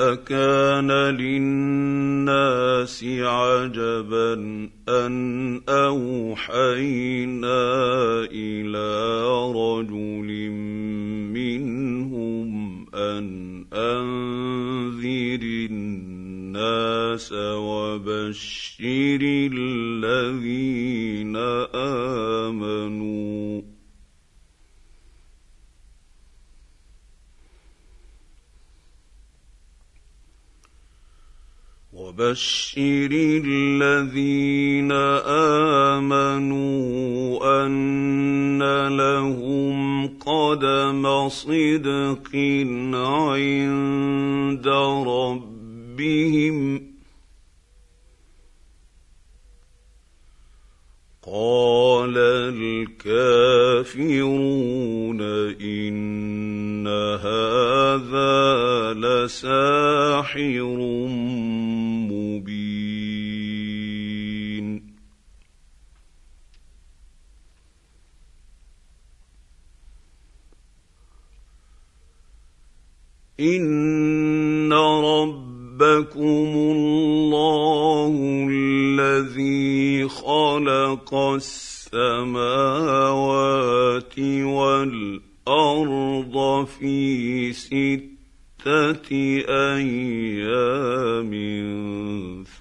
أكان للناس عجبا أن أوحينا إلى رجل منهم أن أنذر الناس وبشر الذين آمنوا. وبشر الذين آمنوا أن لهم قدم صدق عند ربهم. قال الكافرون إن هذا لساحر مبين. إن ربكم الله الذي خلق السماوات والارض في سته أيام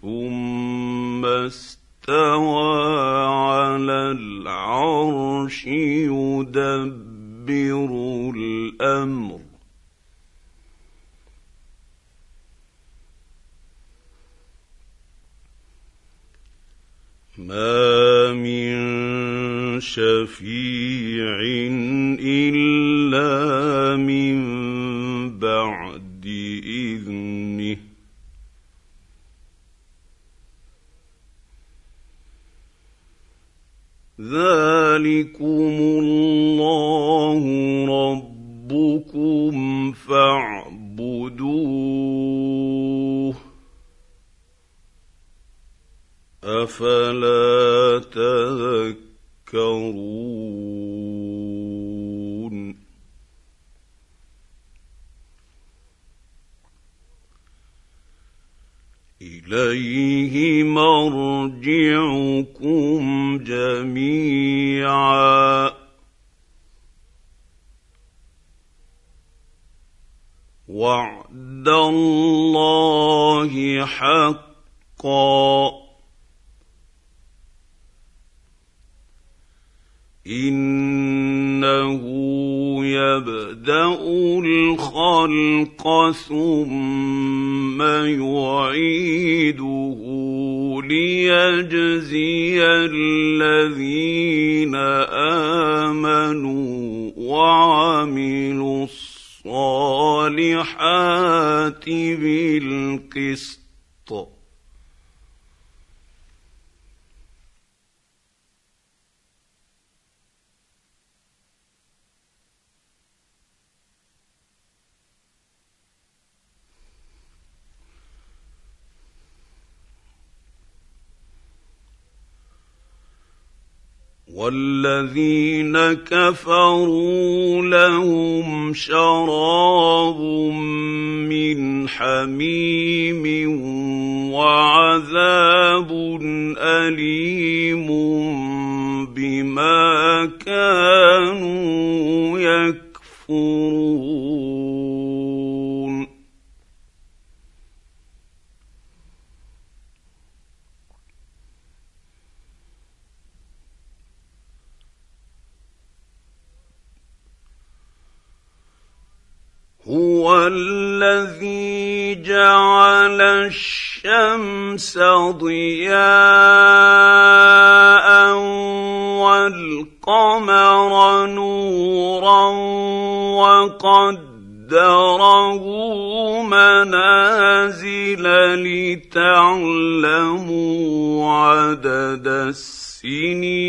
ثم استوى على العرش يدبر الامر ما من شفيع الا من بعد اذنه ذلكم الله ربكم فاعبدوه أفلا تذكرون؟ إليه مرجعكم جميعا. وعد الله حقا انه يبدا الخلق ثم يعيده ليجزي الذين آمنوا وعملوا الصالحات بالقسط. والذين كفروا لهم شراب من حميم وعذاب أليم بما كانوا يكفرون. هو الذي جعل الشمس ضياء والقمر نورا وقدره قدره منازل لتعلموا عدد السنين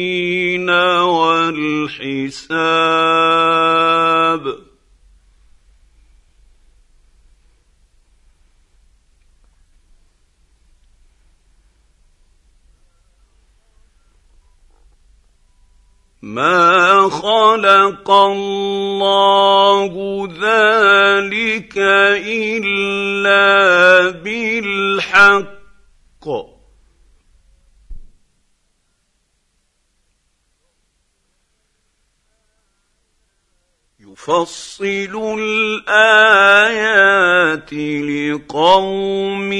والحساب. ما خلق الله ذلك الا بالحق. يفصل الايات لقوم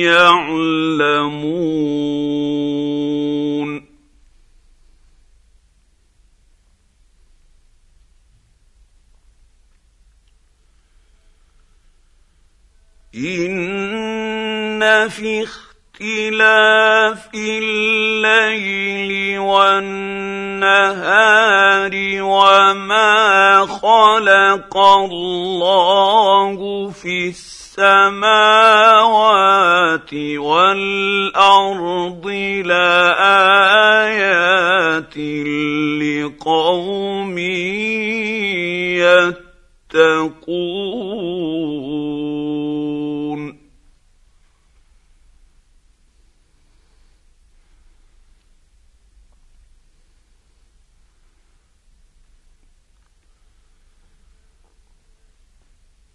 يعلمون ان في اختلاف الليل والنهار وما خلق الله في السماوات والأرض لآيات لقوم يتقون.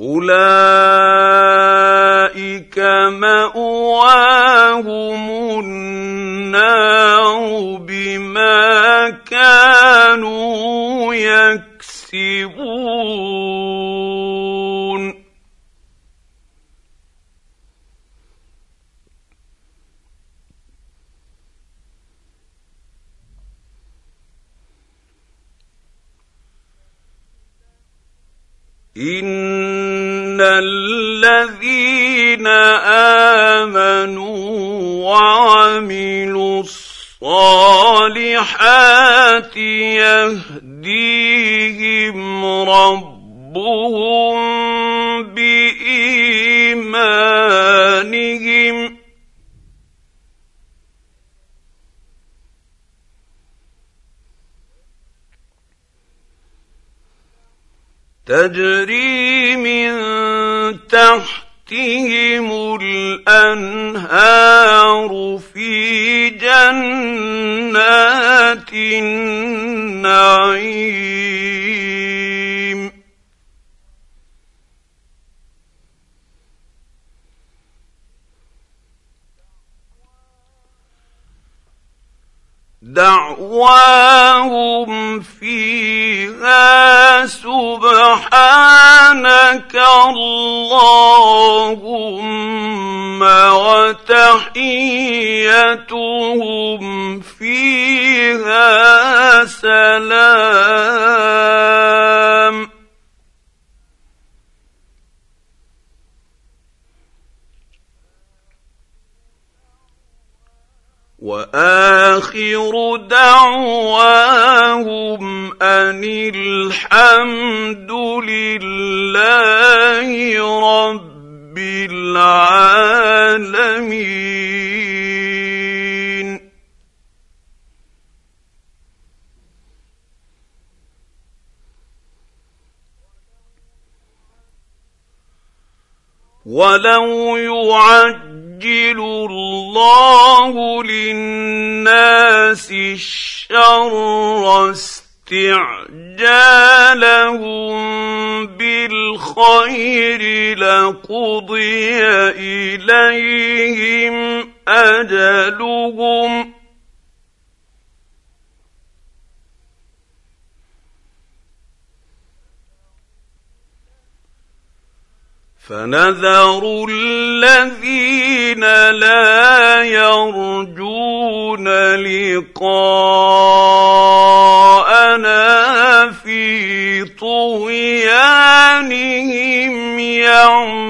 أولئك مأواهم النار بما كانوا يكسبون. ان الذين امنوا وعملوا الصالحات يهديهم ربهم بايمانهم تجري من تحتهم الأنهار في جنات النعيم. دعواهم فيها سبحانك اللهم وتحيتهم فيها سلام. وآخر دعواهم أن الحمد لله رب العالمين. ولو يعجل يعجل الله للناس الشر استعجالهم بالخير لقضي إليهم أجلهم فنذر الذين لا يرجون لقاءنا في طغيانهم يعمهون.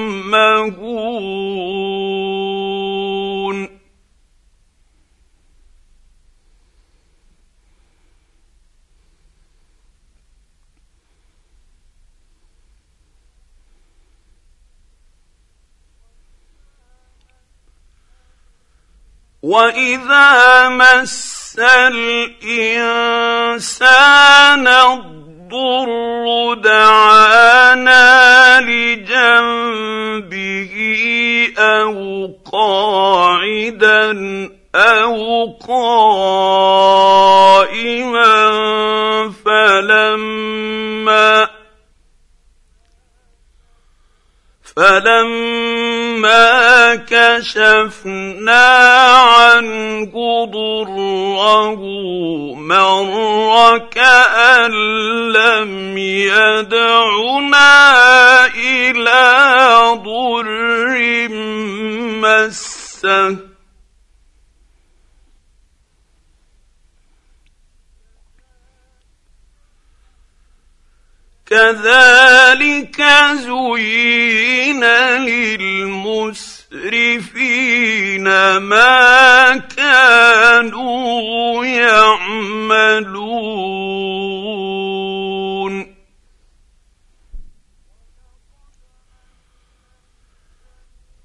واذا مس الانسان الضر دعانا لجنبه أو قاعدا أو قائما فلما فلما كشفنا عنه ضره مر كأن لم يدعنا إلى ضر مسه كذلك زين للمسرفين ما كانوا يعملون.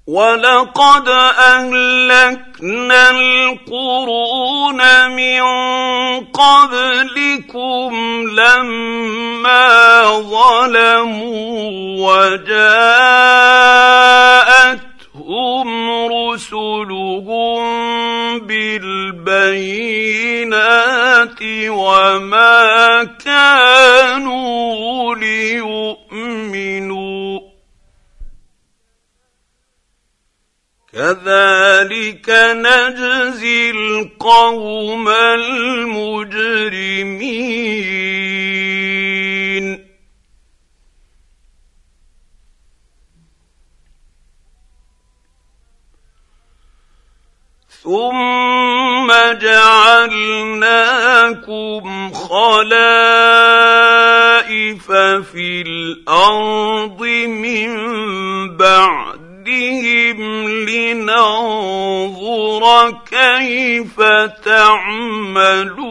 ولقد اهلكنا القرون من قبلكم لما ظلموا وجاءتهم رسلهم بالبينات وما كانوا ليؤمنوا كذلك نجزي القوم المجرمين. ثم جعلناكم خلائف في الأرض من بعد بهم لننظر كيف تعملون.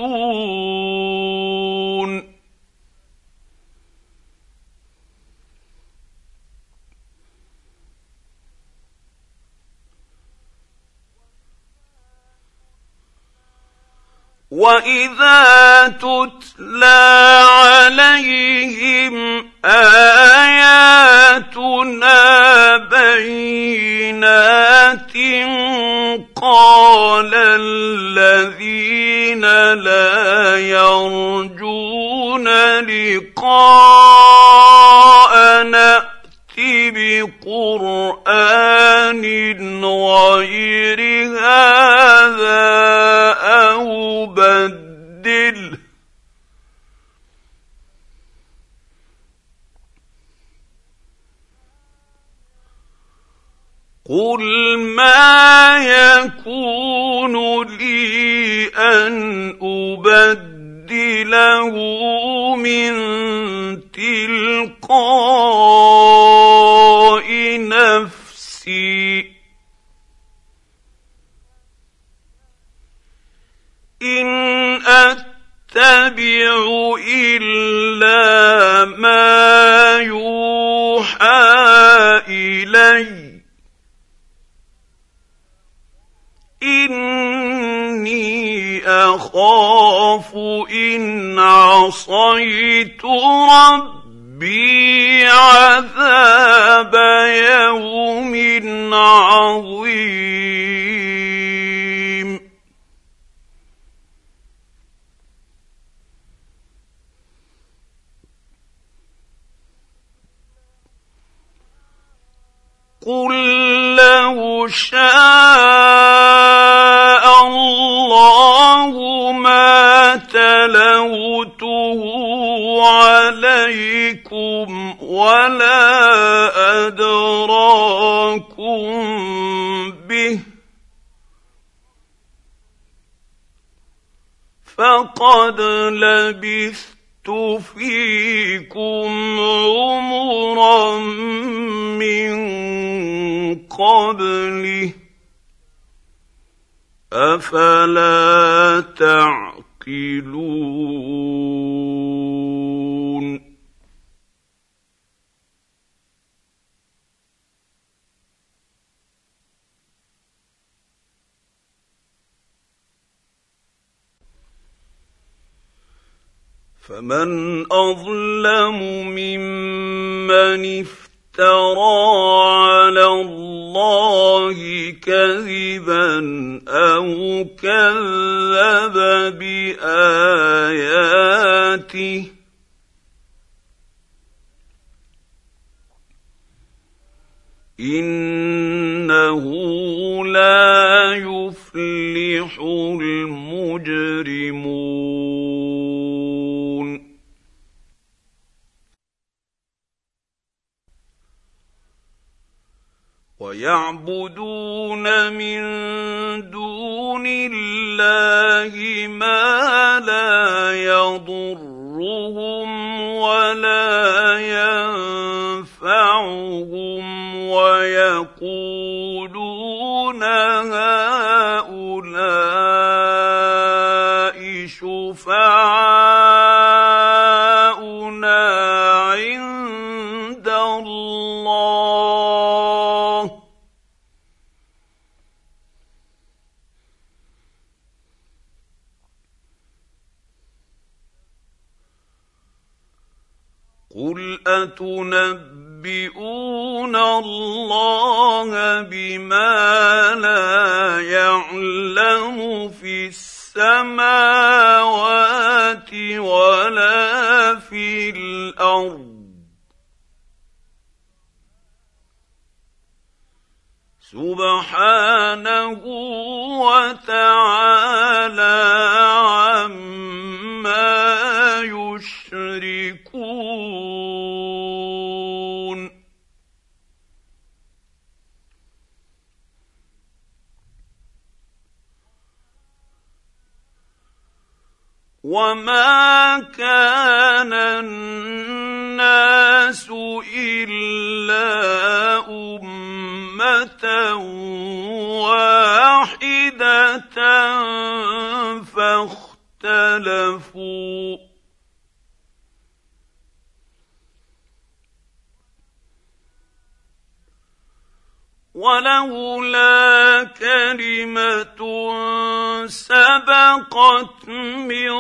واذا تتلى عليهم اياتنا بينات قال الذين لا يرجون لقاءنا بقرآن غير هذا أو بدل. قل ما يكون لي أن ابدله من تلقاء نفسي. إن أتبع إلا ما يوحى إلي. أخاف إن عصيت ربي عذاب يوم عظيم. شاء الله ما تلوته عليكم ولا ادراكم به فقد فيكم عمرا من قبله أفلا تعقلون فمن أظلم ممن افترى على الله كذبا أو كذب بآياته إنه لا يفلح المجرمون ويعبدون من دون الله ما لا يضرهم ولا ينفعهم ويقولون هؤلاء شفعاؤنا أتنبئون الله بما لا يعلم في السماوات ولا في الأرض. سبحانه وتعالى وما كان الناس الا امه واحدة فاختلفوا ولولا كلمة سبقت من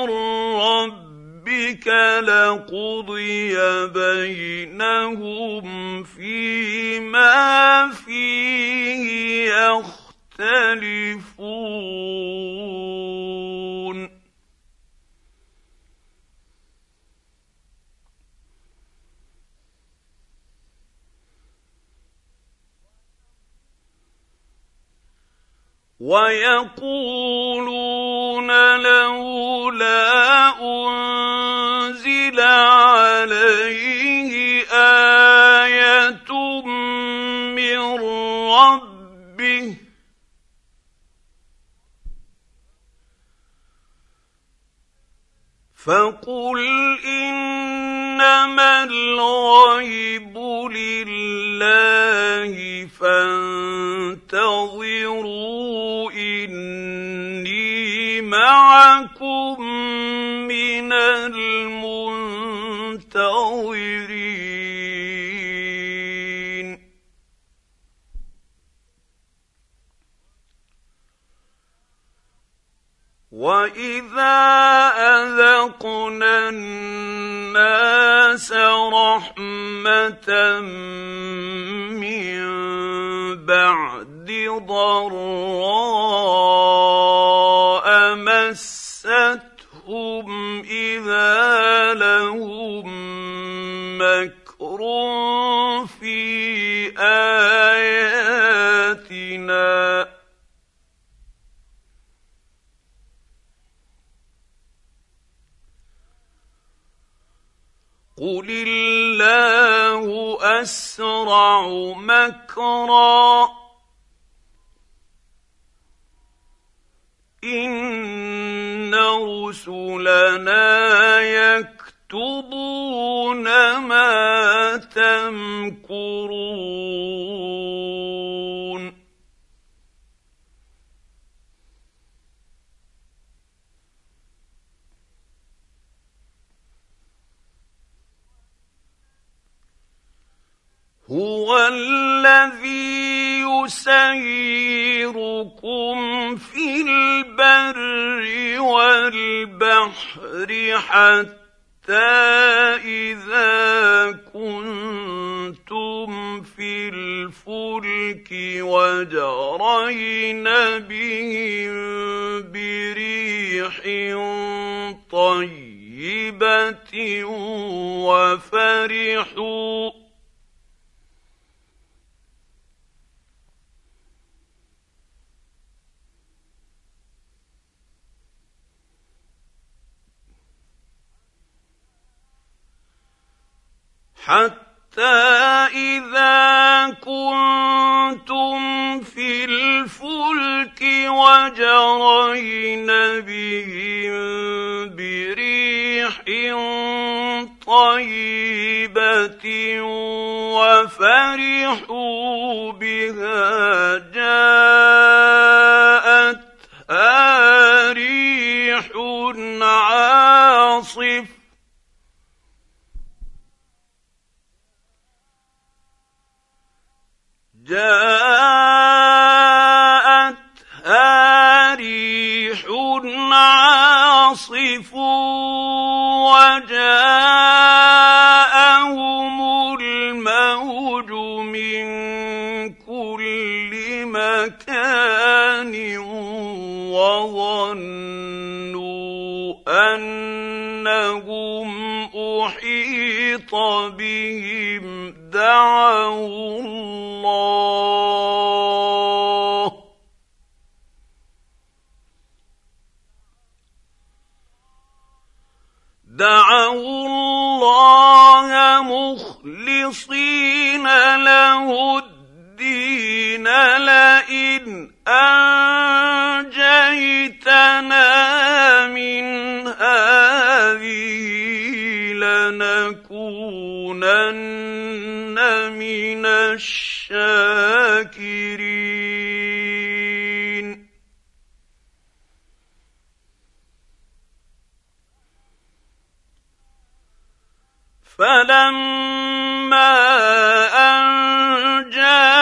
ربك لقضي بينهم فيما فيه يختلفون. ويقولون لولا أنزل عليه آية من ربه فقل انما الغيب لله فانتظروا اني معكم من المنتظرين واذا اذقنا الناس رحمه من بعد ضراء مستهم اذا لهم مكر في اياتنا قل الله اسرع مكرا. ان رسلنا يكتبون ما تمكرون. هو الذي يسيركم في البر والبحر حتى إذا كنتم في الفلك وجرين بهم بريح طيبة وفرحوا حتى إذا كنتم في الفلك وجرين بهم بريح طيبة وفرحوا بها جاءتها ريح عاصف جاءتها ريح عاصف وجاءهم الموج من كل مكان وظنوا أنهم أحيط بهم. دعوا الله دعوا الله مخلصين له الدين لئن أنجيتنا من هذه لنكونن من الشاكرين. فلما أنجاهم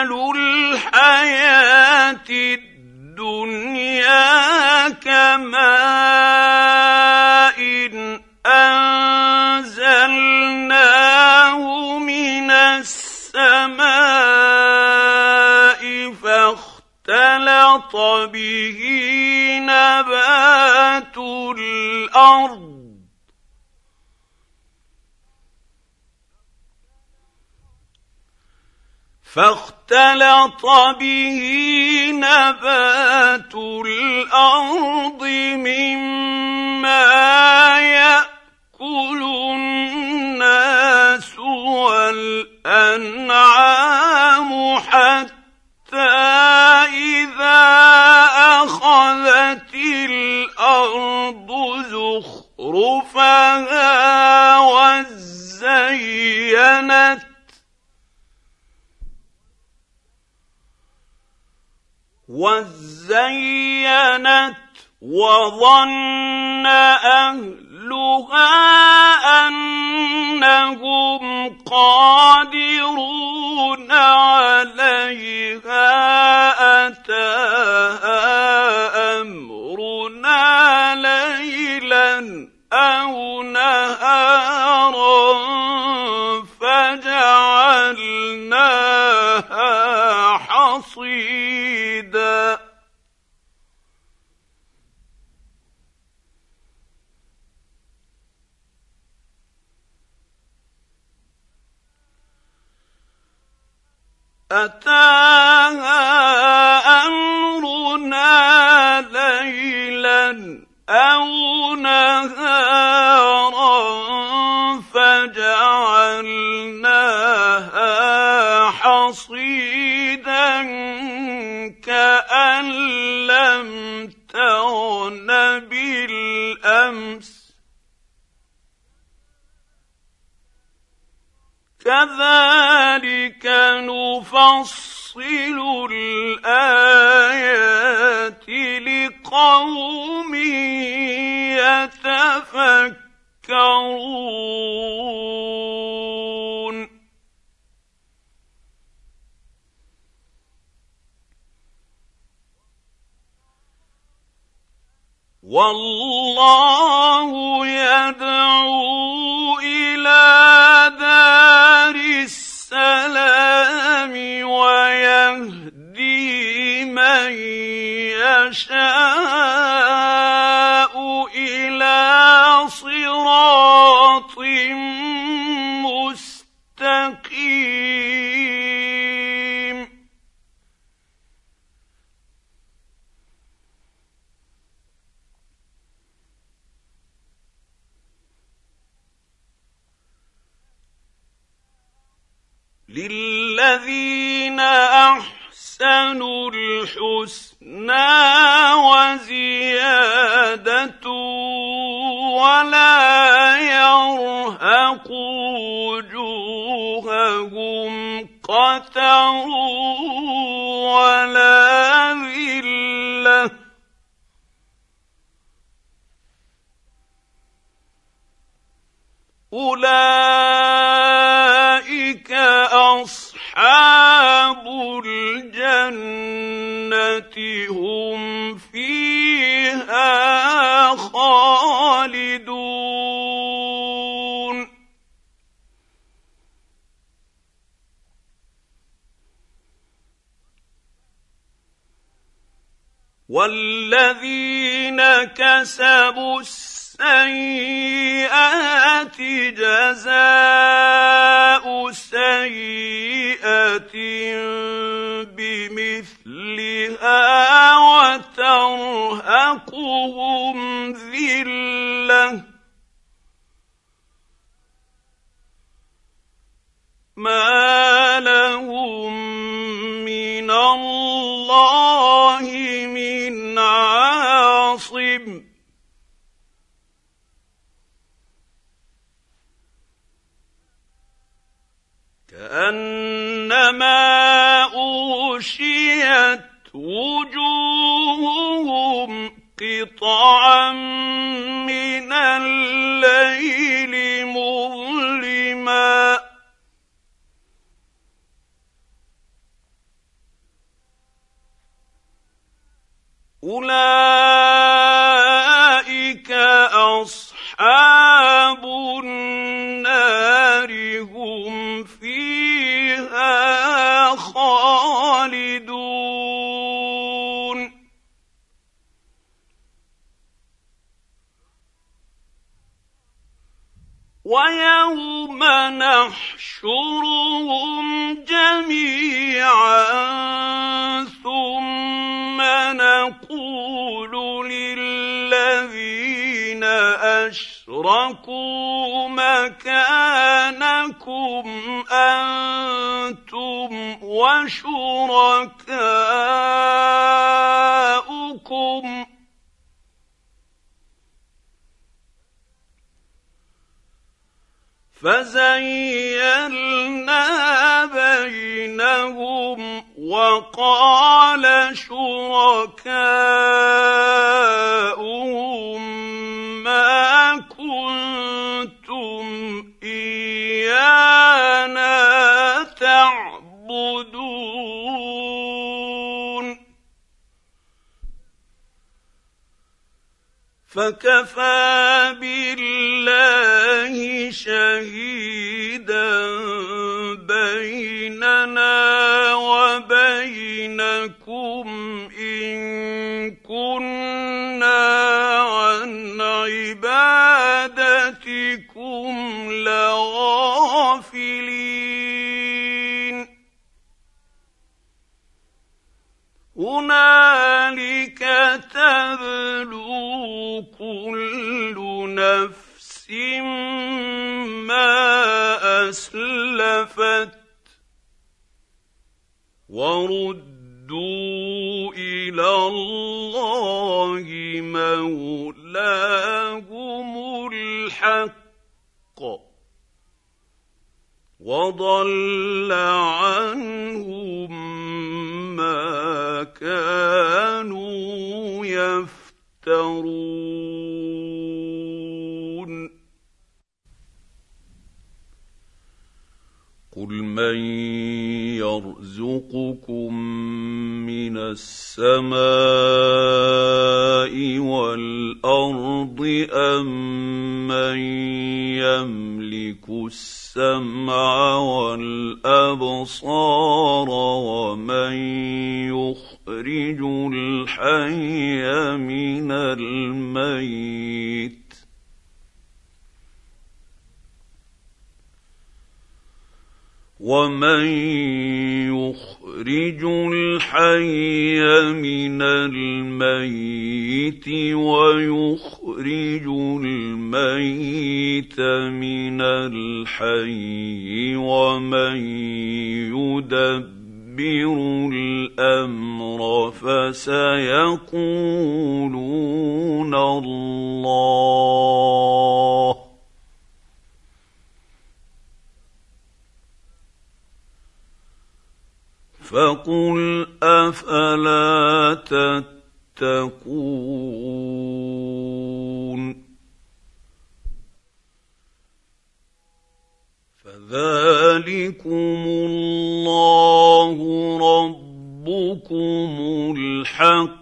مثل الحياة الدنيا كماء انزلناه من السماء فاختلط به نبات الأرض اختلط به نبات الأرض مما يأكل الناس والأنعام حتى إذا أخذت الأرض زخرفها وزينت وزينت وظن اهلها انهم قادرون عليها اتاها امرنا ليلا أو نهارا فجعلناها حصيدا أتاها أمرنا ليلا أو نهارا فجعلناها حصيدا كأن لم تغن بالأمس. كذلك نفصل الآيات لقوم يتفكرون. والله يدعو إلى دار السلام ويهدي من يشاء إلى صراط للذين احسنوا الحسنى وزياده ولا يرهق وجوههم قتر ولا ذله اولئك أصحاب الجنة هم فيها خالدون. والذين كسبوا السيئات جزاء سيئة بمثلها وترهقهم ذلة ما لهم من الله من عاصم كأنما أغشيت وجوههم قطعا من الليل مظلما. أولئك ويوم نحشرهم جميعا ثم نقول للذين أشركوا مكانكم أنتم وشركاؤكم فزيلنا بينهم وقال شركاؤهم ما كنتم إيانا تعبدون. فكفى بالله شهيدا بيننا بينكم إن كنا عن عبادتكم لغافلين. هنالك تبلو كل نفس ما أسلفت وردوا إلى الله مولاهم الحق وضل عنهم ما كانوا يفترون. قل من يرزقكم من السماء والارض ام من يملك السمع والابصار ومن يخرج الحي من الميت. ومن يخرج الحي من الميت ويخرج الميت من الحي ومن يدبر الأمر فسيقولون الله. فقل أفلا تتقون؟ فذلكم الله ربكم الحق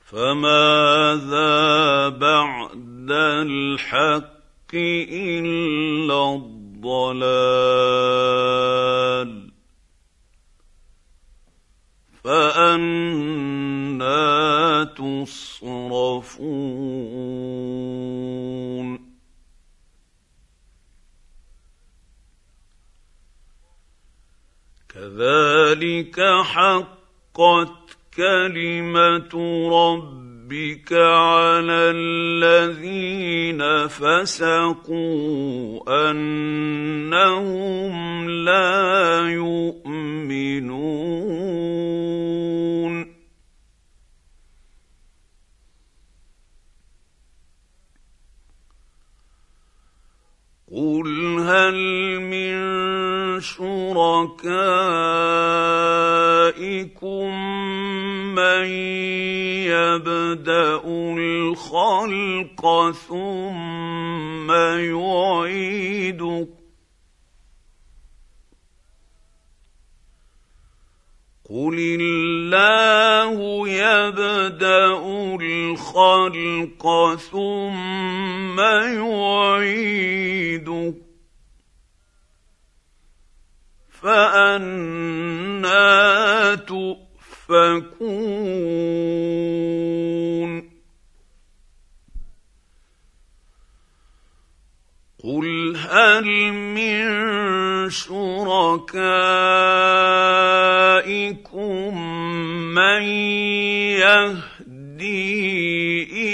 فماذا بعد الحق الا الضلال فأنا تصرفون كذلك حقت ربك ربك على الذين فسقوا أنهم لا يؤمنون. قل هل من شركائكم من يبدا الخلق ثم يعيده قل الله يبدا الخلق ثم يعيده فأنا تؤفكون قل هل من شركائكم من يهدي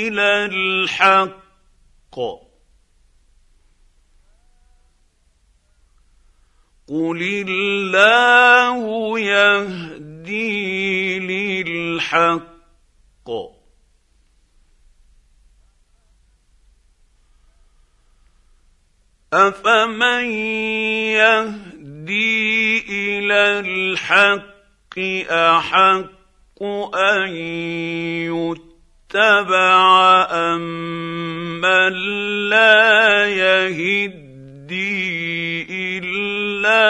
إلى الحق. قل الله يهدي للحق. افمن يهدي إلى الحق؟ أحق أن يتبع امن لا يهدي إلا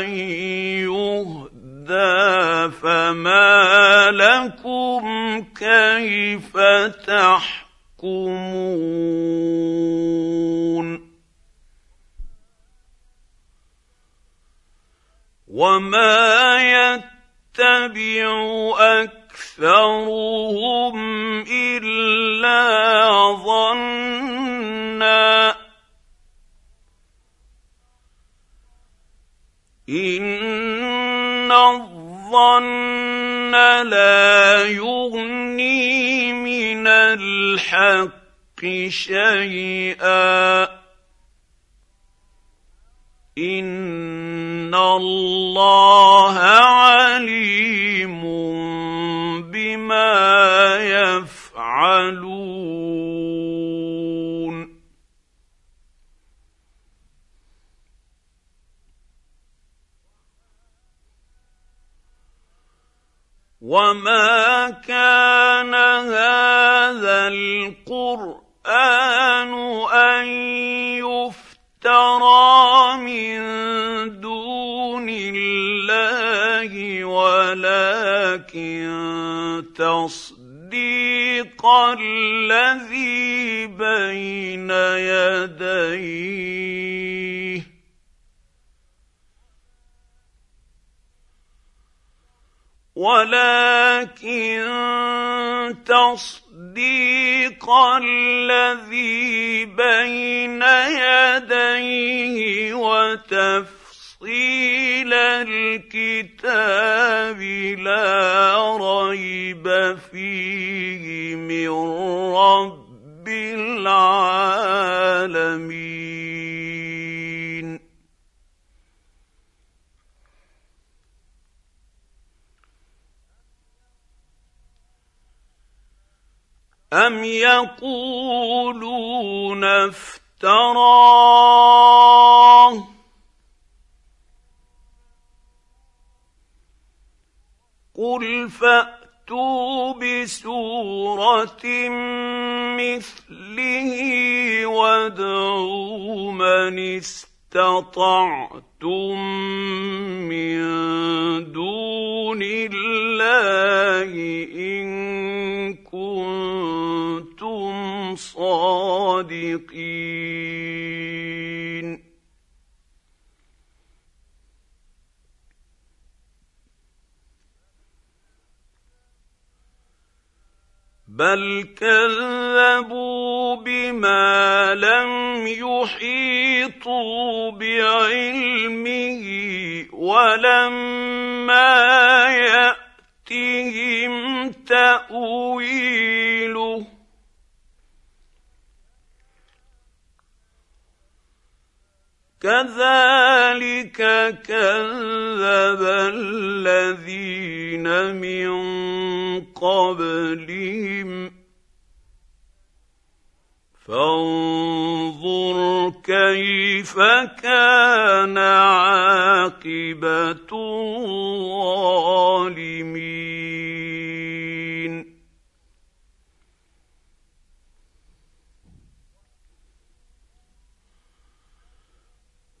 أن يهدى فما لكم كيف تحكمون وما يتبع اكثرهم الا ظنا ان الظن لا يغني من الحق شيئا ان الله عليم بما يفعلون وما كان هذا القران ان يفترى من دون الله ولكن تصديق الذي بين يديه. ولكن تصديق الذي بين يديه وتفصيل الكتاب لا ريب فيه من رب العالمين. أم يقولون افتراه قل فأتوا بسورة مثله وادعوا من استطعتم من دون الله إن صادقين. بل كذبوا بما لم يحيطوا بعلمه ولما يأتهم تأويله. كذلك كذب الذين من قبلهم. فانظر كيف كان عاقبة الظالمين.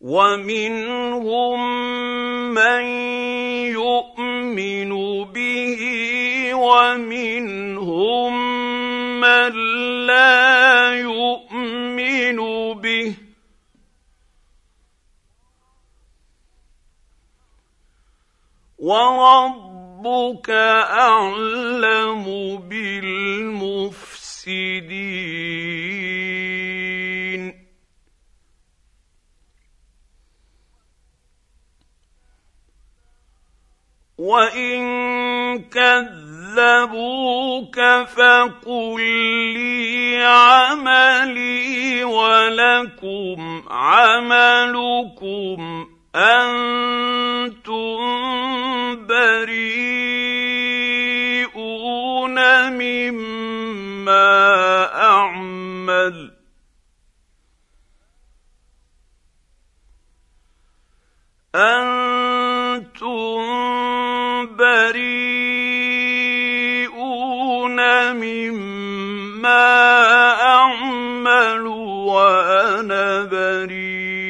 ومنهم من يؤمن به ومنهم من لا يؤمن به. وربك اعلم بالمفسدين. وان كذبوك فقل لي عملي ولكم عملكم أنتم بريئون مما اعمل أنتم بريئون مما أعمل وأنا بريء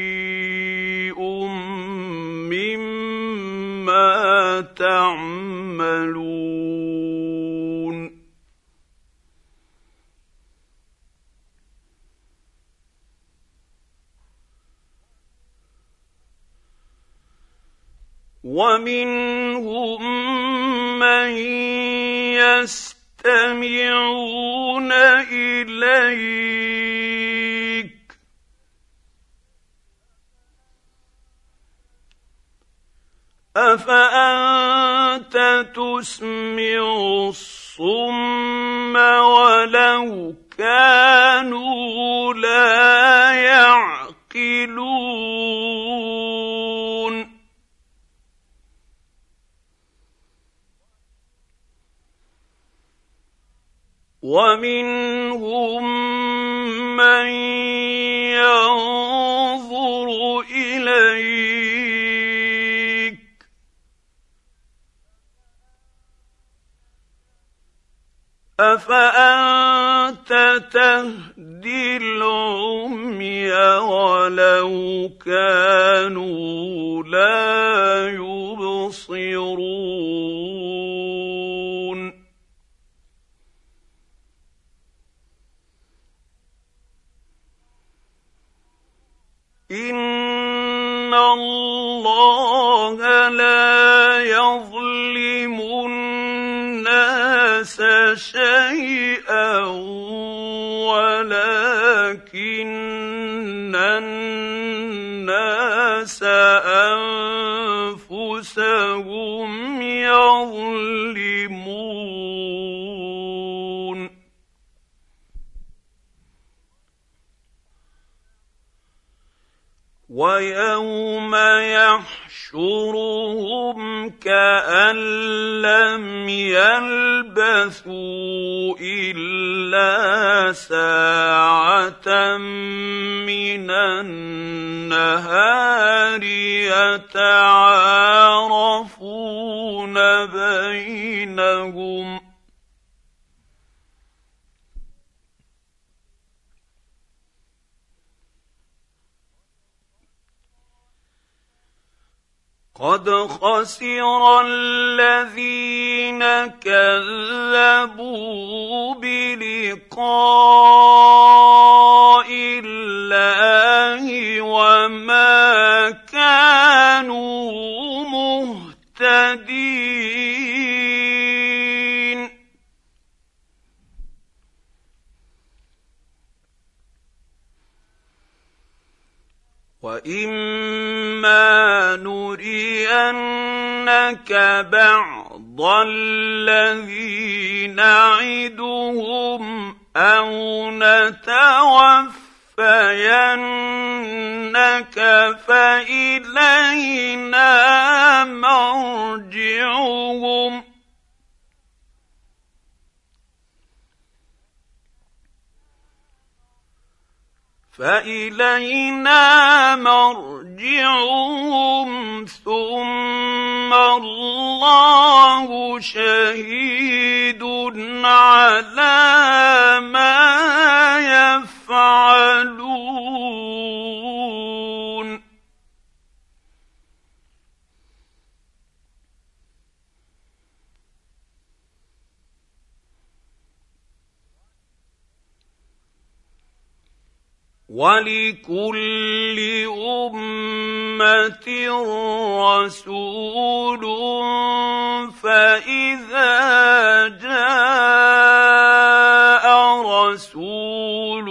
مما تعملون. ومنهم يستمعون إليك. أفأنت تسمع الصم ولو كانوا لا يعقلون؟ ومنهم من ينظر إليك. أفأنت تهدي العمي ولو كانوا لا يبصرون؟ ان الله لا يظلم الناس شيئا ولكن الناس انفسهم يظلمون ويوم يحشرهم كأن لم يلبثوا إلا ساعة من النهار يتعارفون بينهم قد خسر الذين كذبوا بلقاء الله وما كانوا مهتدين. واما نرينك بعض الذي نعدهم أو نتوفينك فإلينا مرجعهم. فإلينا مرجعهم ثم الله شهيد على ما يفعلون. ولكل أمة رسول فإذا جاء رسولهم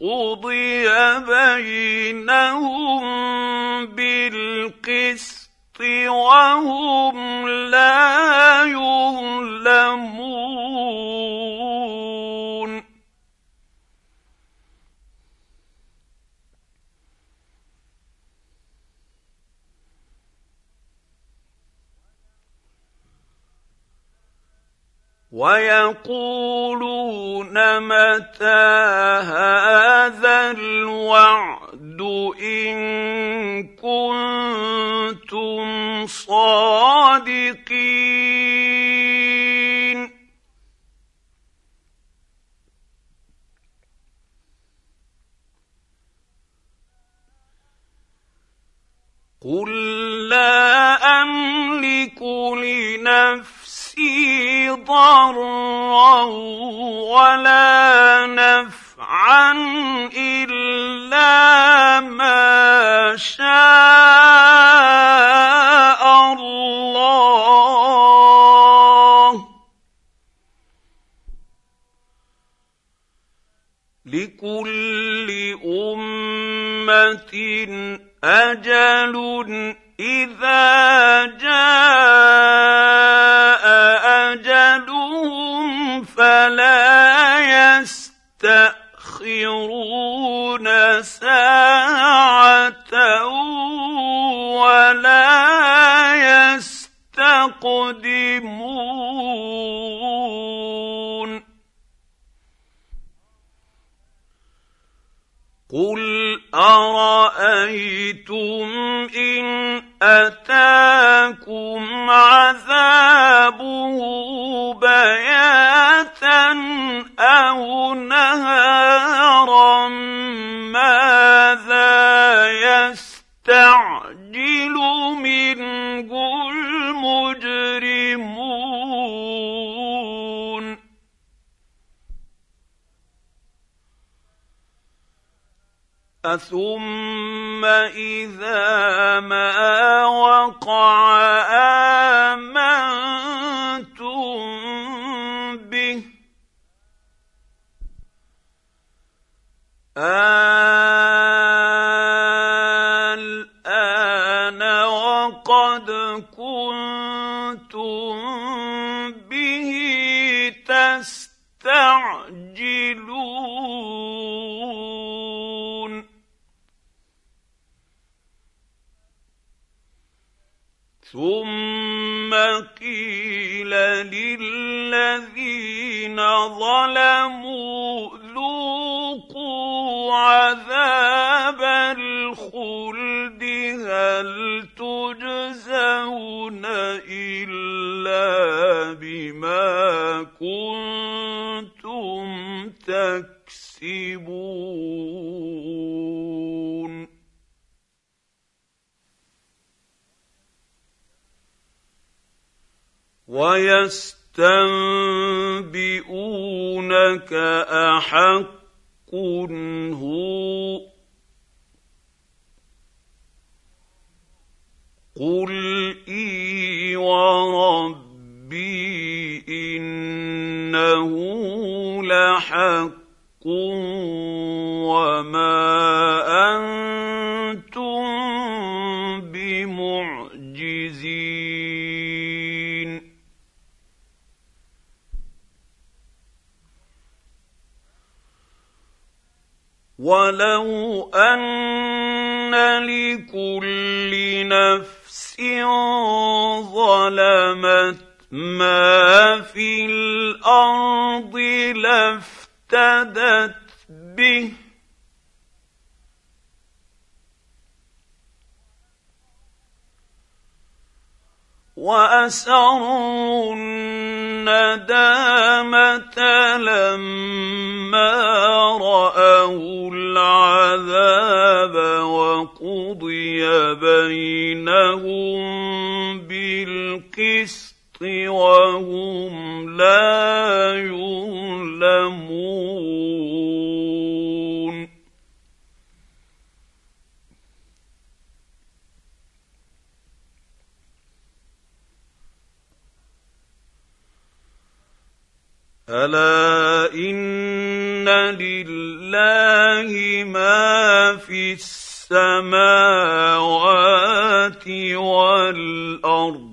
قضي بينهم بالقسط وهم لا يظلمون. ويقولون متى هذا الوعد إن كنتم صادقين؟ قل لا املك لنفسي نفسي ضرا ولا نفعا إلا ما شاء الله. لكل أمة أجل إذا جاء يستقدمون قل أرأيتم إن أتاكم عذابه بياتا أو نهارا ماذا يستعجل اثم اذا ما وقع للذين ظلموا ذوقوا عذاب الخلد هل تجزون إلا بما كنتم تكسبون ويستنبئونك أحق هو قل إي وربي إنه لحق وما ولو ان لكل نفس ظلمت ما في الأرض لافتدت به وأسروا الندامة لما رأوا العذاب وقضي بينهم بالقسط وهم لا الا ان لله ما في السماوات والارض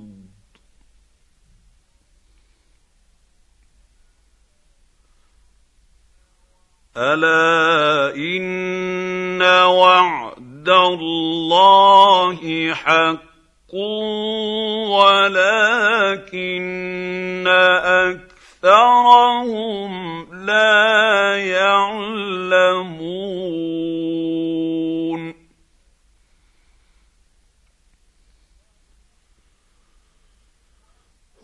الا ان وعد الله حق ولكن أكثر اكثرهم لا يعلمون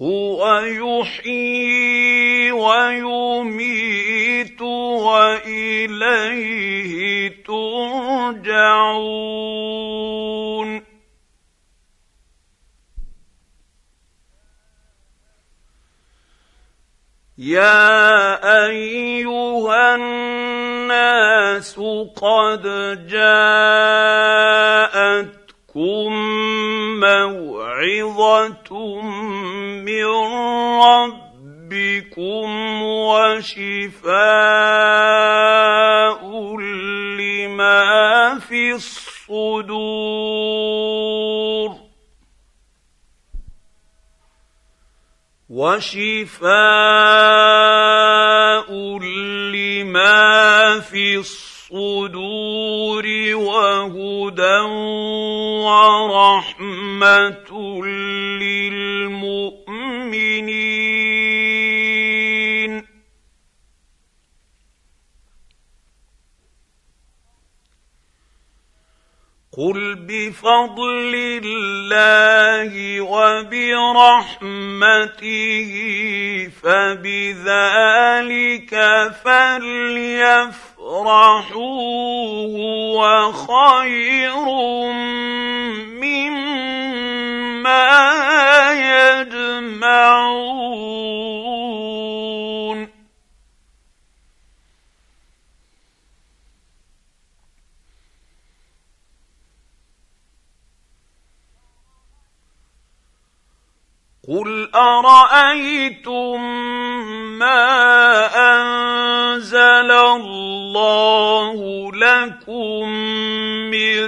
هو يحيي ويميت واليه ترجعون يا ايها الناس قد جاءتكم موعظه من ربكم وشفاء لما في الصدور وشفاء لما في الصدور وهدى ورحمه للمؤمنين قل بفضل الله وبرحمته فبذلك فليفرحوا هو خير مما يجمعون قل ارايتم ما انزل الله لكم من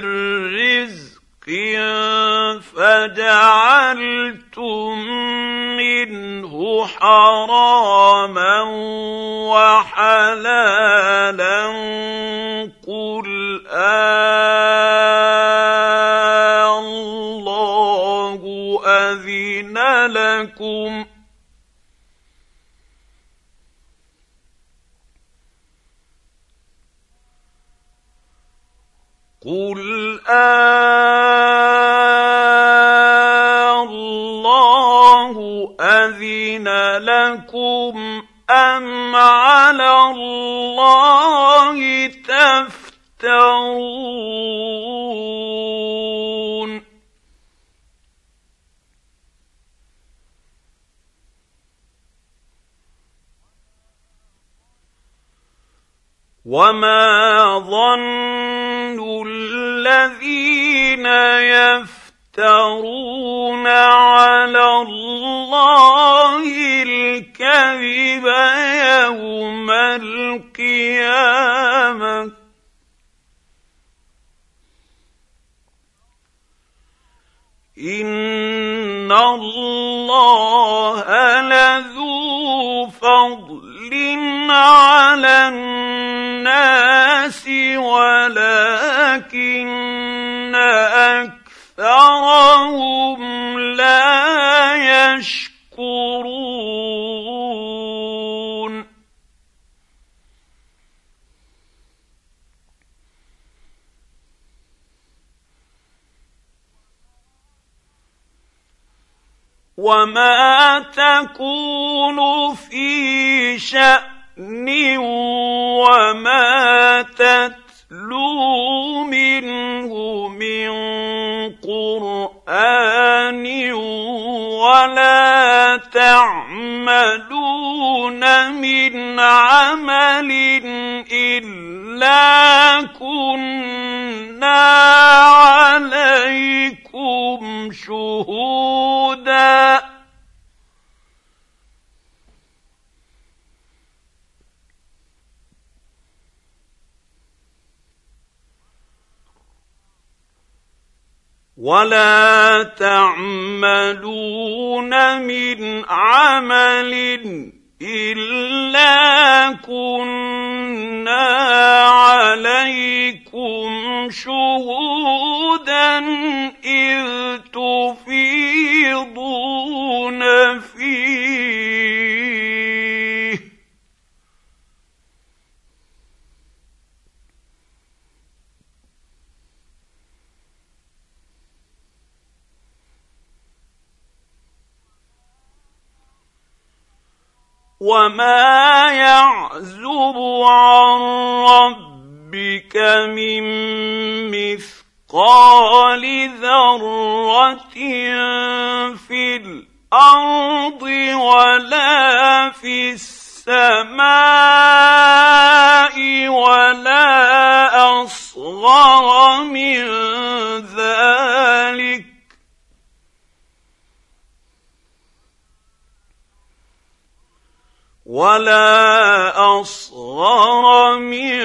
رزق فجعلتم منه حراما وحلالا لكم قل الله اذن لكم ام على الله تفترون. وما ظن الذين يفترون على الله الكذب يوم القيامه ان الله لذو فضل على الناس ولكن أكثرهم لا يشكرون. وما تكون في شان وما تتلو منه من قران ولا تعملون من عمل الا كنا عليكم شهودا ولا تعملون من عمل الا كنا عليكم شهودا اذ تفيضون فيه. وما يعزب عن ربك من مثقال ذره في الأرض ولا في السماء ولا اصغر من ذلك ولا أصغر من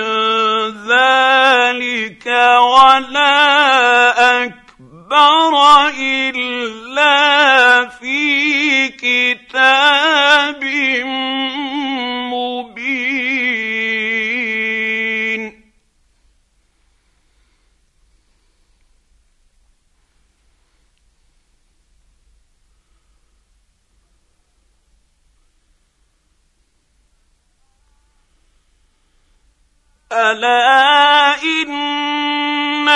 ذلك ولا أكبر إلا في كتاب ألا إن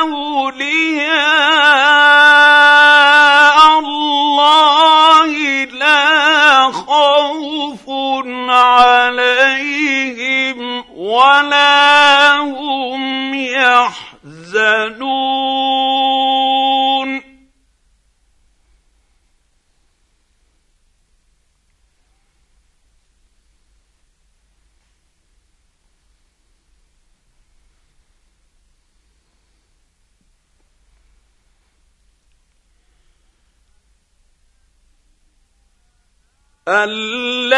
أولياء الله لا خوف عليهم ولا هم يحزنون. الذين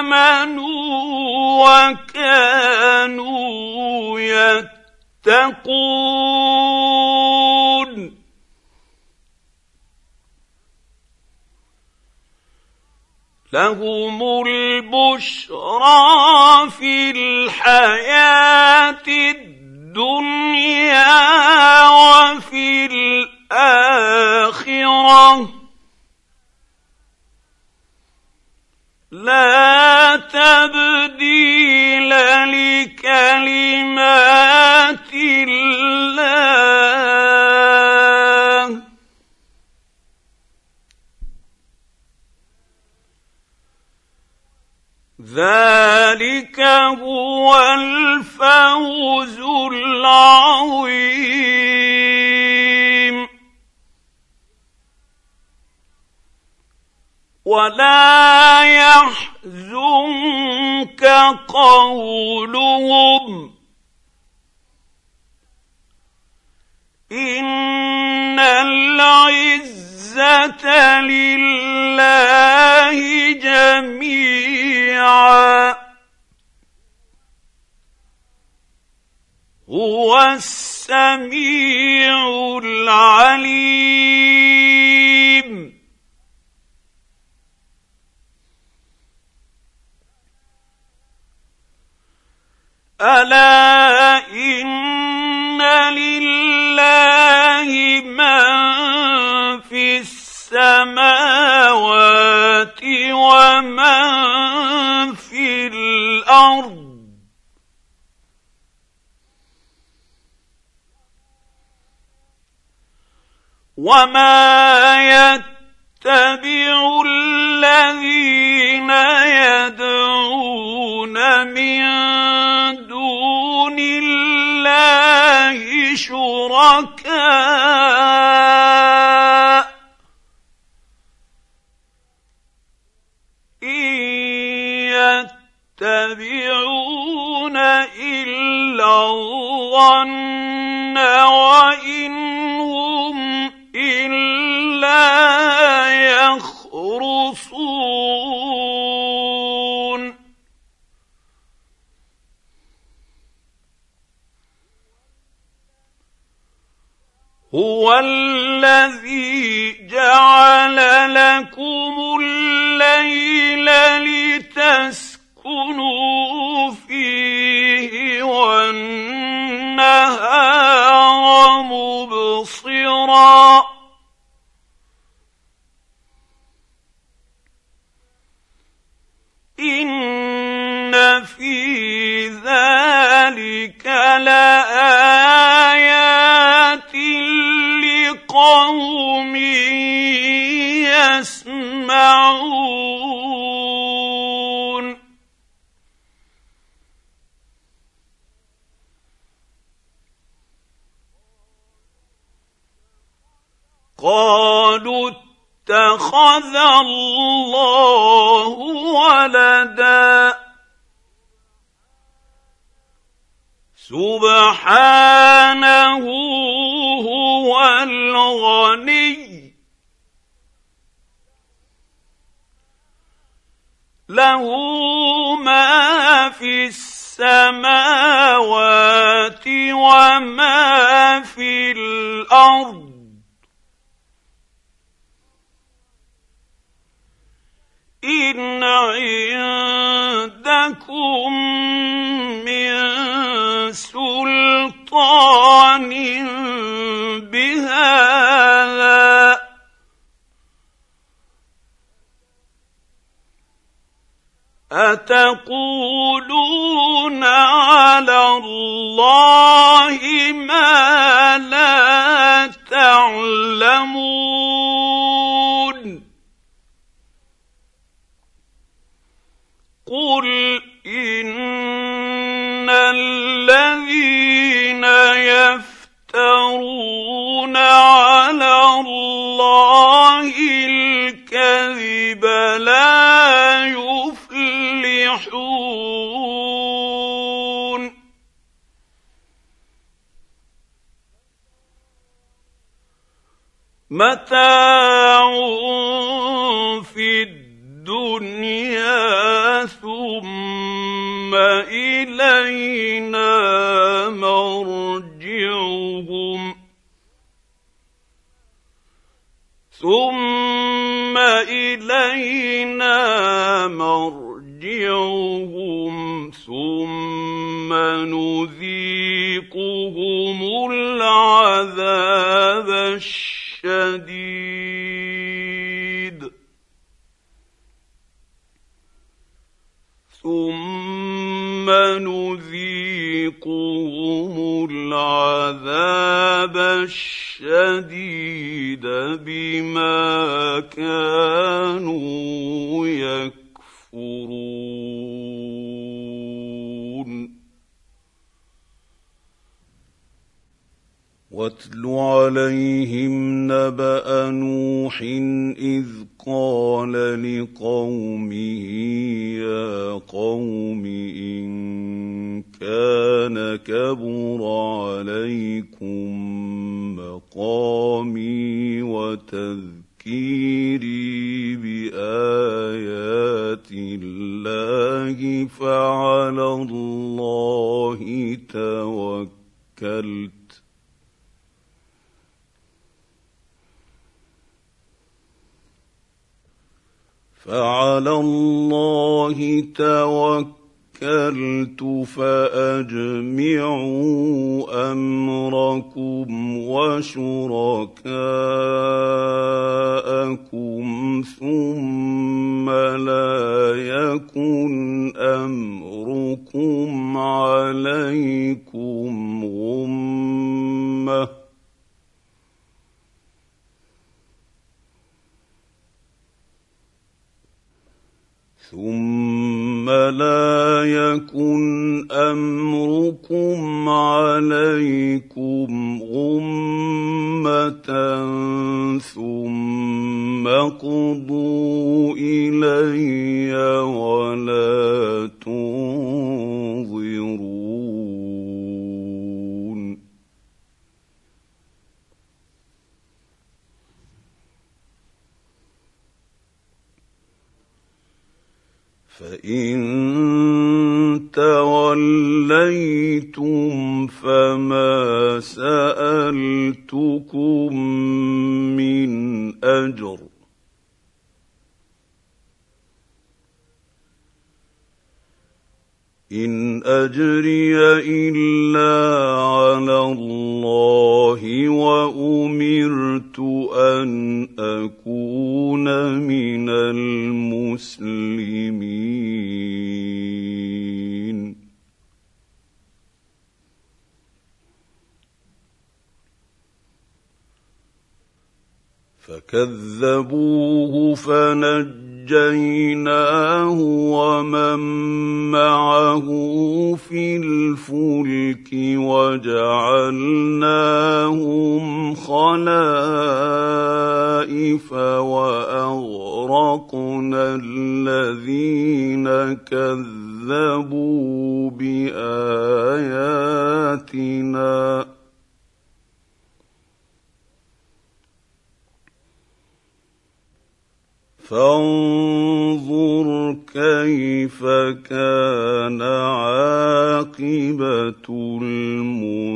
آمنوا وكانوا يتقون. لهم البشرى في الحياة الدنيا وفي الآخرة. لا تبديل لكلمات الله. ذلك هو الفوز العظيم. ولا يحزنك قولهم. إن العزة لله جميعا. هو السميع العليم. ألا إن لله من في السماوات ومن في الأرض. وما يتبع الذين يدعون من دون الله شركاء ان يتبعون الا الظن وان هم الا يخرصون هو الذي جعل لكم الليل لتسكنوا فيه والنهار مبصرا. إن في ذلك لايات قوم يسمعون. قالوا اتخذ الله ولداً. سبحانه هو الغني. له ما في السماوات وما في الأرض. إن عندكم سلطان بهذا. أتقولون على الله ما لا تعلمون؟ قل يفترون على الله الكذب لا يفلحون. متاع في الدنيا ثم إلينا مرجعهم. ثم إلينا مرجعهم. ثم نذيقهم العذاب الشديد. ثم نذيقهم العذاب الشديد بما كانوا يكفرون. واتل عليهم نبأ نوح إذ قال لقومه يا قوم إن كان كبر عليكم مقامي وتذكيري بآيات الله فعلى الله توكلت فعلى الله توكلت فأجمعوا أمركم وشركاءكم ثم لا يكن أمركم عليكم غمة. ثم لا يكن أمركم عليكم غمة ثم قضوا إلي ولا تنظرون فإن توليتم فما سألتكم من أجر. إن أجري إلا على الله وأمرت أن أكون من المسلمين. فكذبوه فنجوا ونجيناه ومن معه في الفلك وجعلناهم خلائف وأغرقنا الذين كذبوا بآياتنا. فانظر كيف كان عاقبة المنذرين.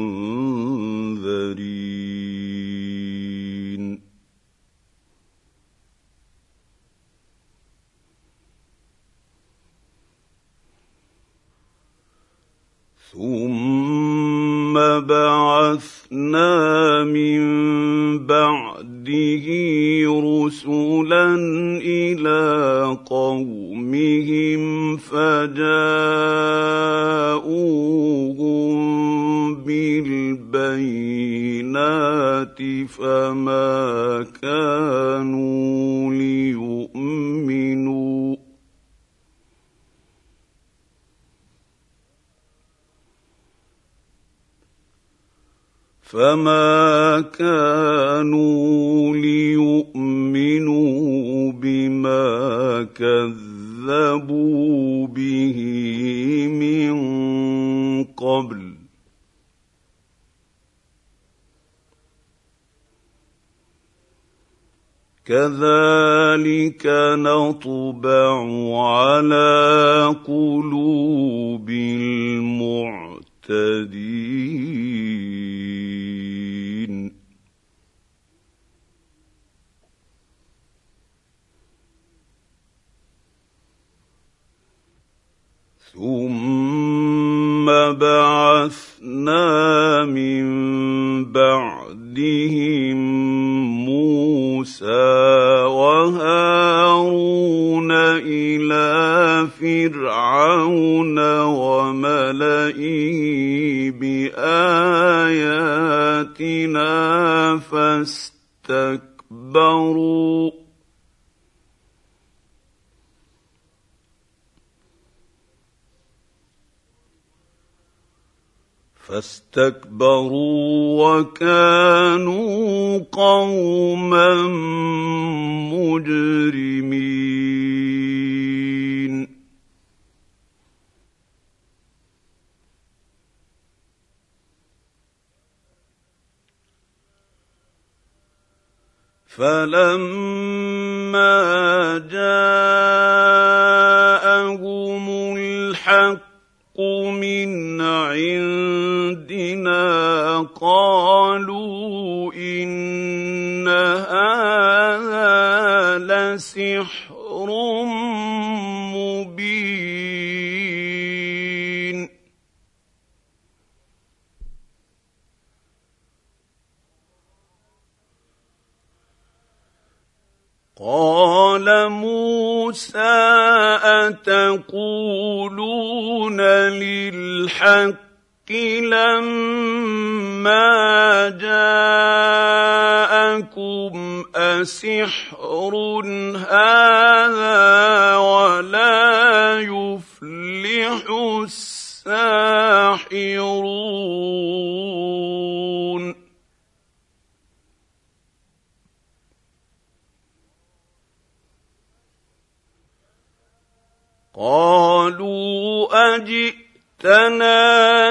ثم بعثنا من بعده رسلا إلى قومهم فجاءوهم بالبينات فما كانوا ليؤمنوا فما كانوا ليؤمنوا بما كذبوا به من قبل كذلك نطبع على قلوب المعتدين ثم بعثنا من بعدهم موسى وهارون إلى فرعون وملئه باياتنا فاستكبروا فاستكبروا وكانوا قوما مجرمين. فلما جاءهم الحق من عندنا قالوا إن هذا لسحر مبين قال موسى أتقولون للحق لما جاءكم أسحر هذا ولا يفلح الساحرون قالوا أجئتنا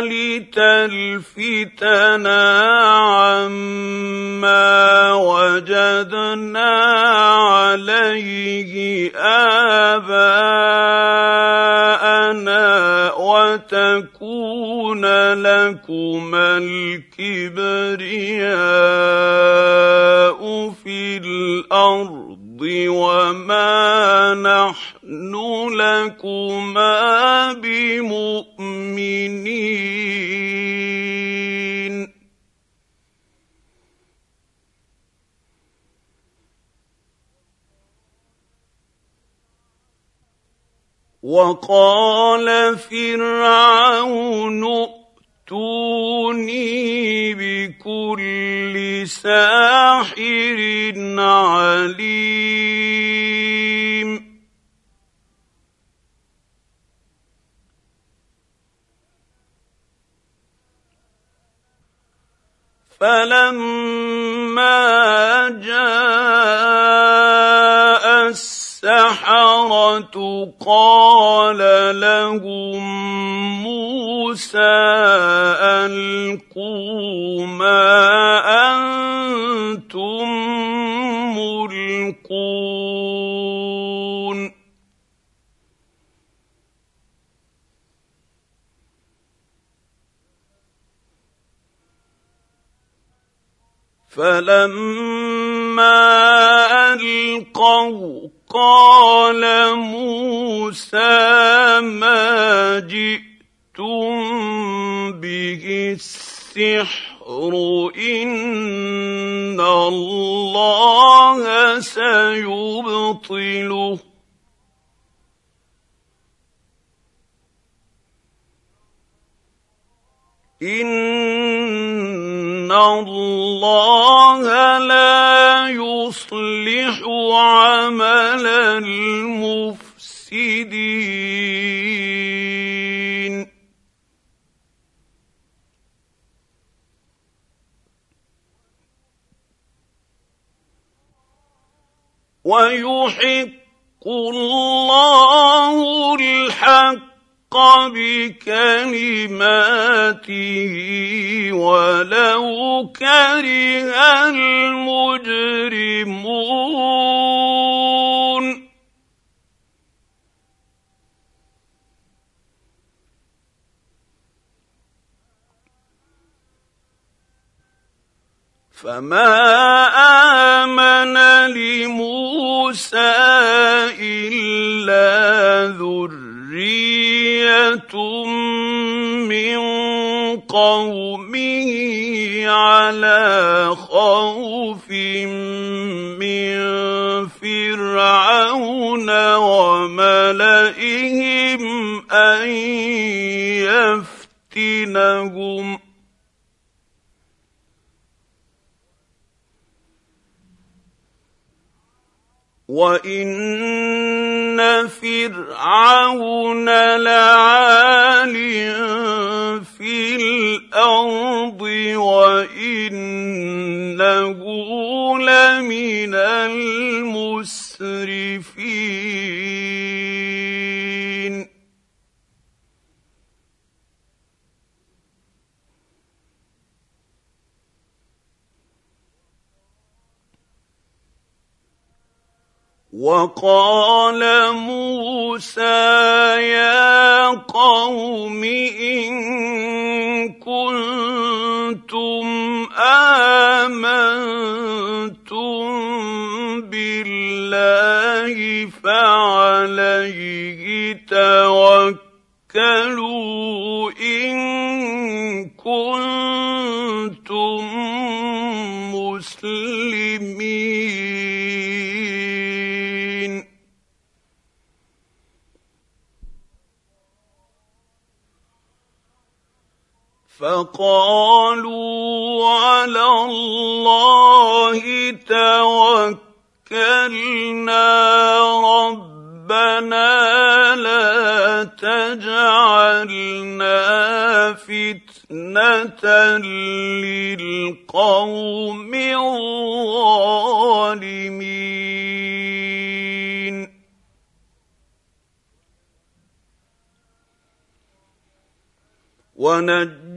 لتلفتنا عما وجدنا عليه آباءنا وتكون لكما الكبرياء في الأرض. وما نحن لكما بمؤمنين. وقال فرعون فأتوني بكل ساحر عليم. فلما جاء السحرة قال لهم موسى ألقوا ما أنتم ملقون. فلما ألقوا قال موسى ما جئتم به السحر إن الله سيبطله. ان الله لا يصلح عمل المفسدين ويحق الله الحق الحق بكلماته ولو كره المجرمون. فما امن لموسى الا ذريه من قومه على خوف من فرعون وملئهم ان يفتنهم وان فرعون لعال في الأرض وانه لمن المسرفين وقال موسى يا قوم إن كنتم آمنتم بالله فعليه توكلوا إن كنتم مسلمين. فقالوا على الله توكلنا ربنا لا تجعلنا فتنة للقوم الظالمين.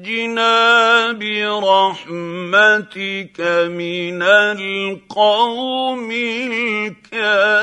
ونجنا برحمتك من القوم الكافرين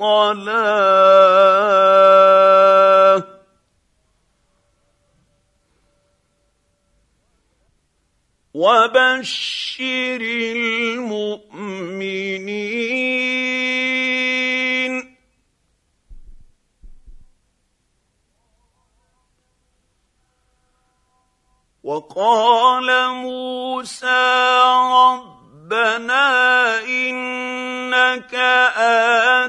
الصلاة. وبشر المؤمنين. وقال موسى ربنا إنك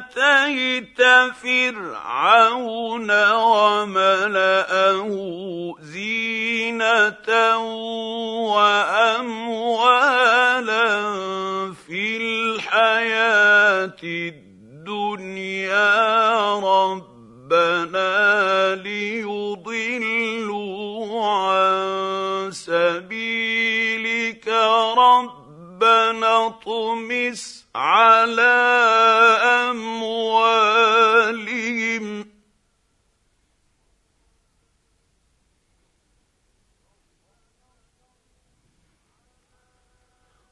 آتيت فرعون وملأه زينة وأموالا في الحياة الدنيا. ربنا ليضلوا عن سبيلك. ربنا اطمس على أموالهم.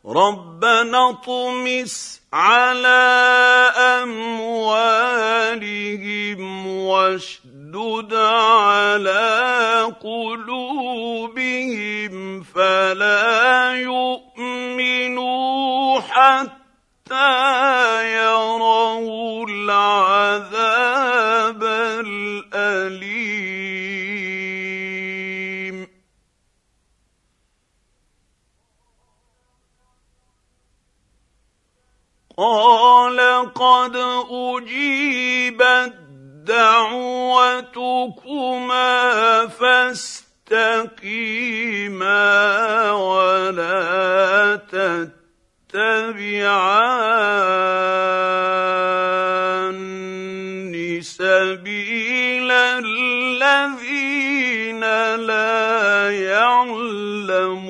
ربنا اطمس على أموالهم واشدد على قلوبهم فلا يؤمنوا حتى يروا العذاب الأليم. قال قد أجيبت دعوتكما فاستقيما ولا تتبعان سبيل الذين لا يعلمون.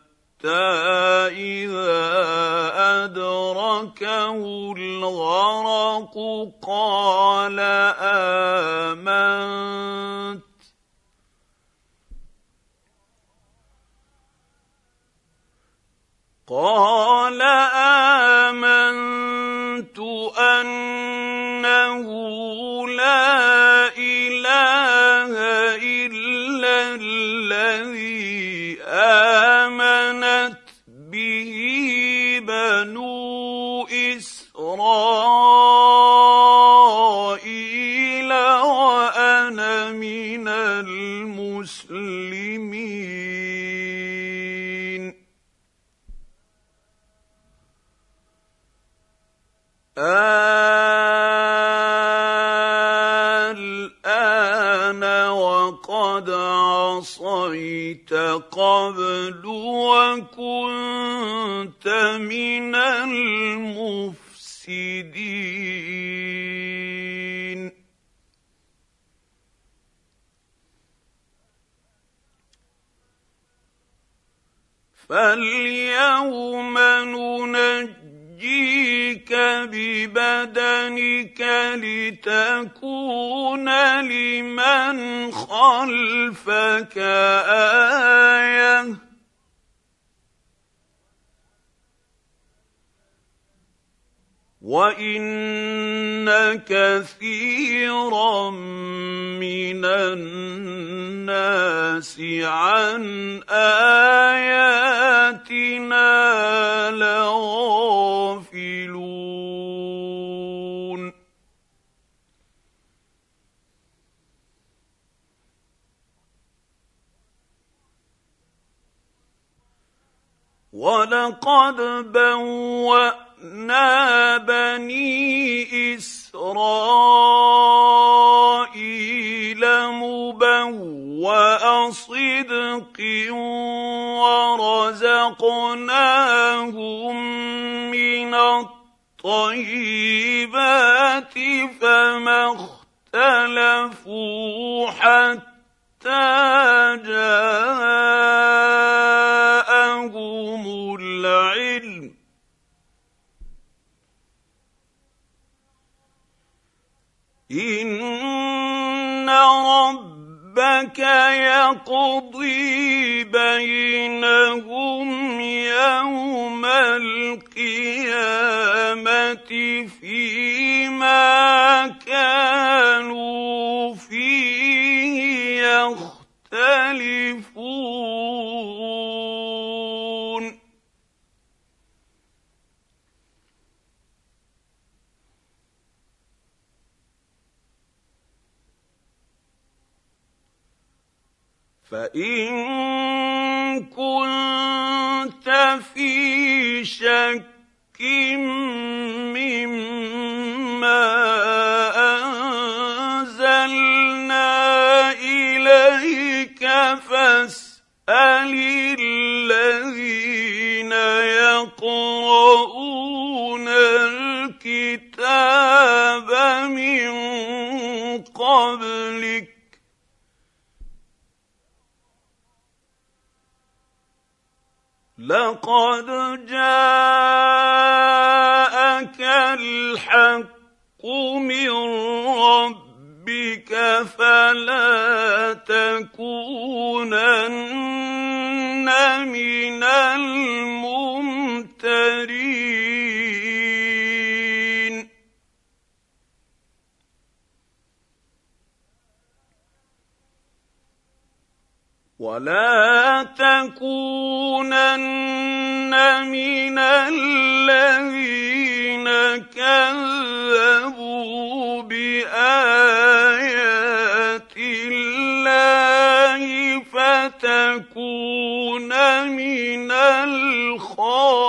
إذا أدركه الغرق قال آمنت. قال آمنت أنه لا إله إلا الذي آمنت به بنو إسرائيل. ولقد بوأنا بينهم يوم القيامه فيما كانوا فيه يختلفون فان في شك مما أنزلنا إليك فاسأل الذين لقد جاءك الحق من ربك فلا تكونن من الممترين. ولا تكونن من الذين كذبوا بايات الله فتكون من الخاسرين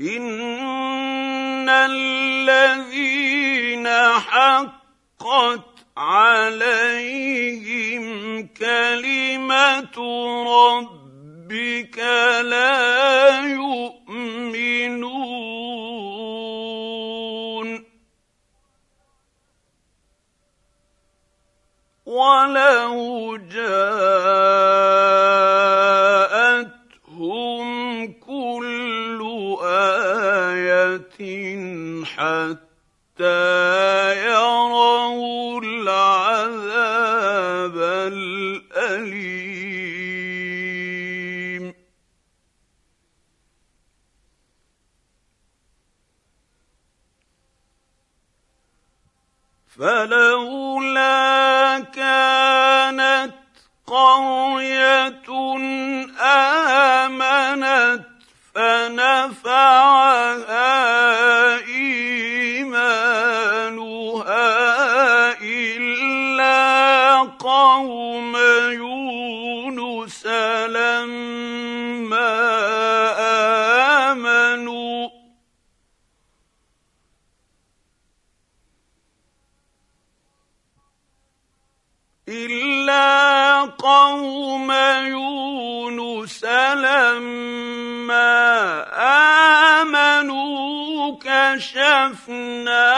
ان الذين حقت عليهم كلمه ربك لا يؤمنون ولو جاءتهم حتى يروا العذاب الأليم. فلولا كانت قرية آمنت فنفعها إيمانها إلا قوم يونس لما آمنوا. إلا قوم يونس لما آمنوا كشفنا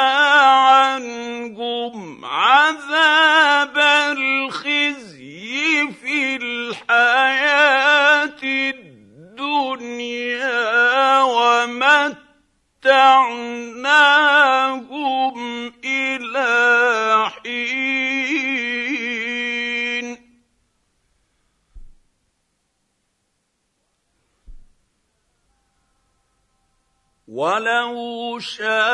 عنهم عذاب الخزي شاء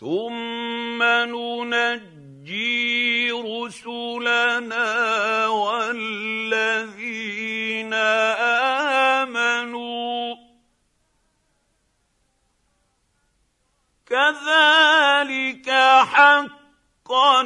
ثم ننجي رسلنا والذين آمنوا. كذلك حقا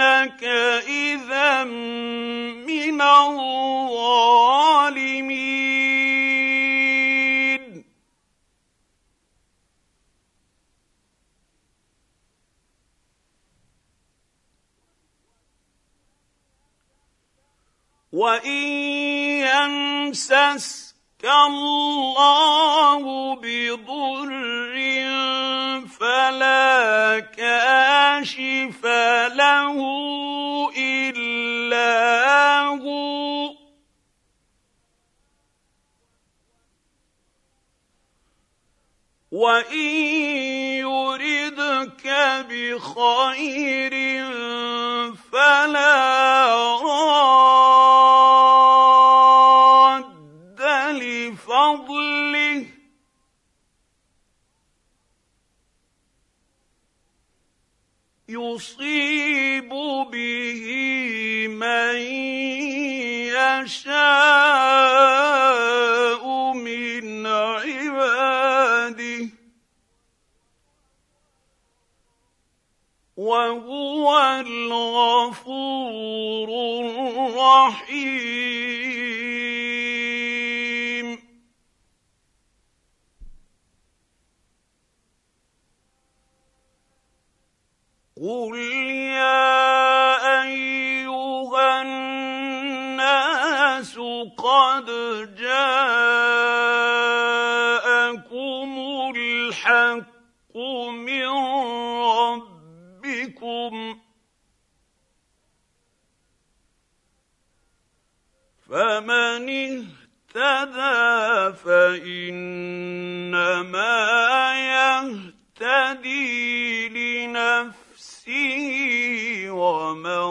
إنك إذا من الظالمين. وإن يمسسك الله بضر فلا كاشف له الا هو وان يردك بخير فلا رأى يصيب به من يشاء من عباده. وهو الغفور الرحيم. قل يا ايها الناس قد جاءكم الحق من ربكم فمن اهتدى فانما يهتدي لنفسه ومن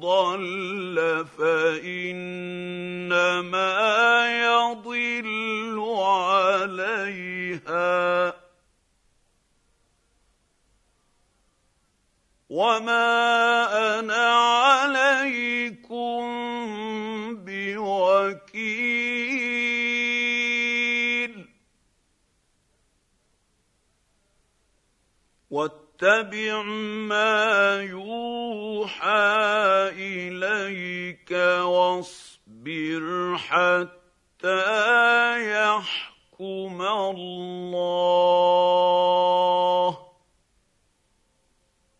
ضل فإنما يضل عليها. وما أنا عليكم بوكيل. واتبع ما يوحى إليك واصبر حتى يحكم الله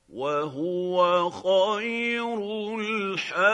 وهو خير الحاكمين.